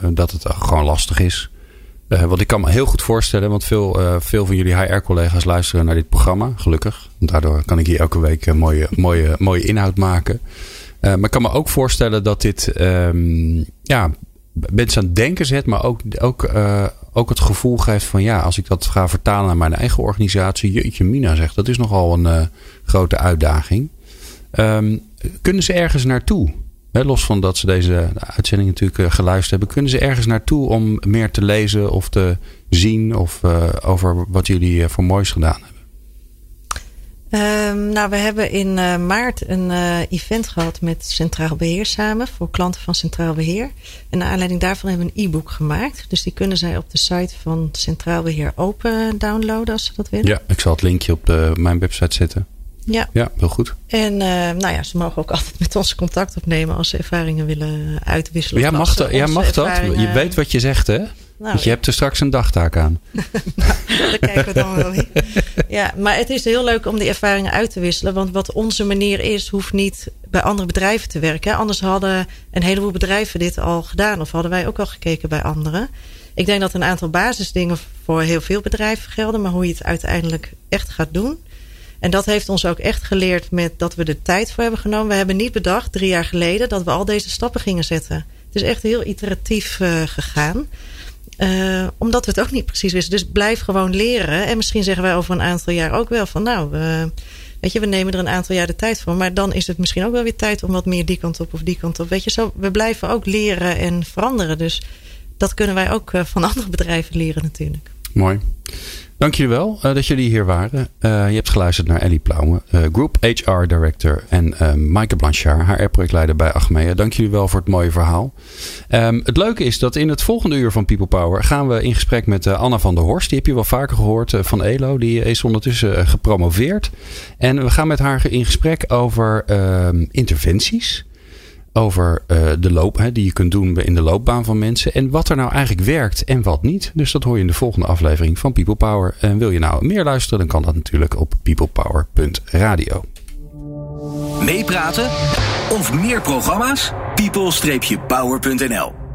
Dat het gewoon lastig is. Uh, want ik kan me heel goed voorstellen, want veel, veel van jullie HR-collega's luisteren naar dit programma, gelukkig. Daardoor kan ik hier elke week mooie, mooie, mooie inhoud maken. maar ik kan me ook voorstellen dat dit um, ja, mensen aan het denken zet, maar ook, ook, ook het gevoel geeft van ja, als ik dat ga vertalen naar mijn eigen organisatie, jeetje mina zegt, dat is nogal een grote uitdaging. Um, kunnen ze ergens naartoe? Los van dat ze deze uitzending natuurlijk geluisterd hebben. Kunnen ze ergens naartoe om meer te lezen of te zien of, uh, over wat jullie uh, voor moois gedaan hebben? Um, nou, we hebben in maart een event gehad met Centraal Beheer samen. Voor klanten van Centraal Beheer. En naar aanleiding daarvan hebben we een e-book gemaakt. Dus die kunnen zij op de site van Centraal Beheer open downloaden als ze dat willen. Ja, ik zal het linkje op de, mijn website zetten. Ja. ja, heel goed. En uh, nou ja, ze mogen ook altijd met ons contact opnemen als ze ervaringen willen uitwisselen. Ja, mag, dat, ja, mag dat? Je weet wat je zegt, hè? Nou, Want je hebt er straks een dagtaak aan. Daar kijken we dan wel in. Ja, maar het is heel leuk om die ervaringen uit te wisselen. Want wat onze manier is, hoeft niet bij andere bedrijven te werken. Anders hadden een heleboel bedrijven dit al gedaan. Of hadden wij ook al gekeken bij anderen. Ik denk dat een aantal basisdingen voor heel veel bedrijven gelden. Maar hoe je het uiteindelijk echt gaat doen. En dat heeft ons ook echt geleerd met dat we de tijd voor hebben genomen. We hebben niet bedacht, drie jaar geleden, dat we al deze stappen gingen zetten. Het is echt heel iteratief uh, gegaan. Uh, omdat we het ook niet precies wisten. Dus blijf gewoon leren. En misschien zeggen wij over een aantal jaar ook wel van nou, weet je, we nemen er een aantal jaar de tijd voor. Maar dan is het misschien ook wel weer tijd om wat meer die kant op of die kant op. Weet je, zo, we blijven ook leren en veranderen. Dus dat kunnen wij ook uh, van andere bedrijven leren natuurlijk. Mooi. Dank jullie wel uh, dat jullie hier waren. Uh, je hebt geluisterd naar Ellie Plaume, uh, Group HR Director. En Maaike Blanchard, HR-projectleider bij Achmea. Dank jullie wel voor het mooie verhaal. Um, het leuke is dat in het volgende uur van People Power gaan we in gesprek met Anna van der Horst. Die heb je wel vaker gehoord van ELO. Die is ondertussen gepromoveerd. En we gaan met haar in gesprek over interventies over uh, de loop hè, die je kunt doen in de loopbaan van mensen. En wat er nou eigenlijk werkt en wat niet. Dus dat hoor je in de volgende aflevering van People Power. En wil je nou meer luisteren, dan kan dat natuurlijk op peoplepower.radio. Meepraten of meer programma's? people-power.nl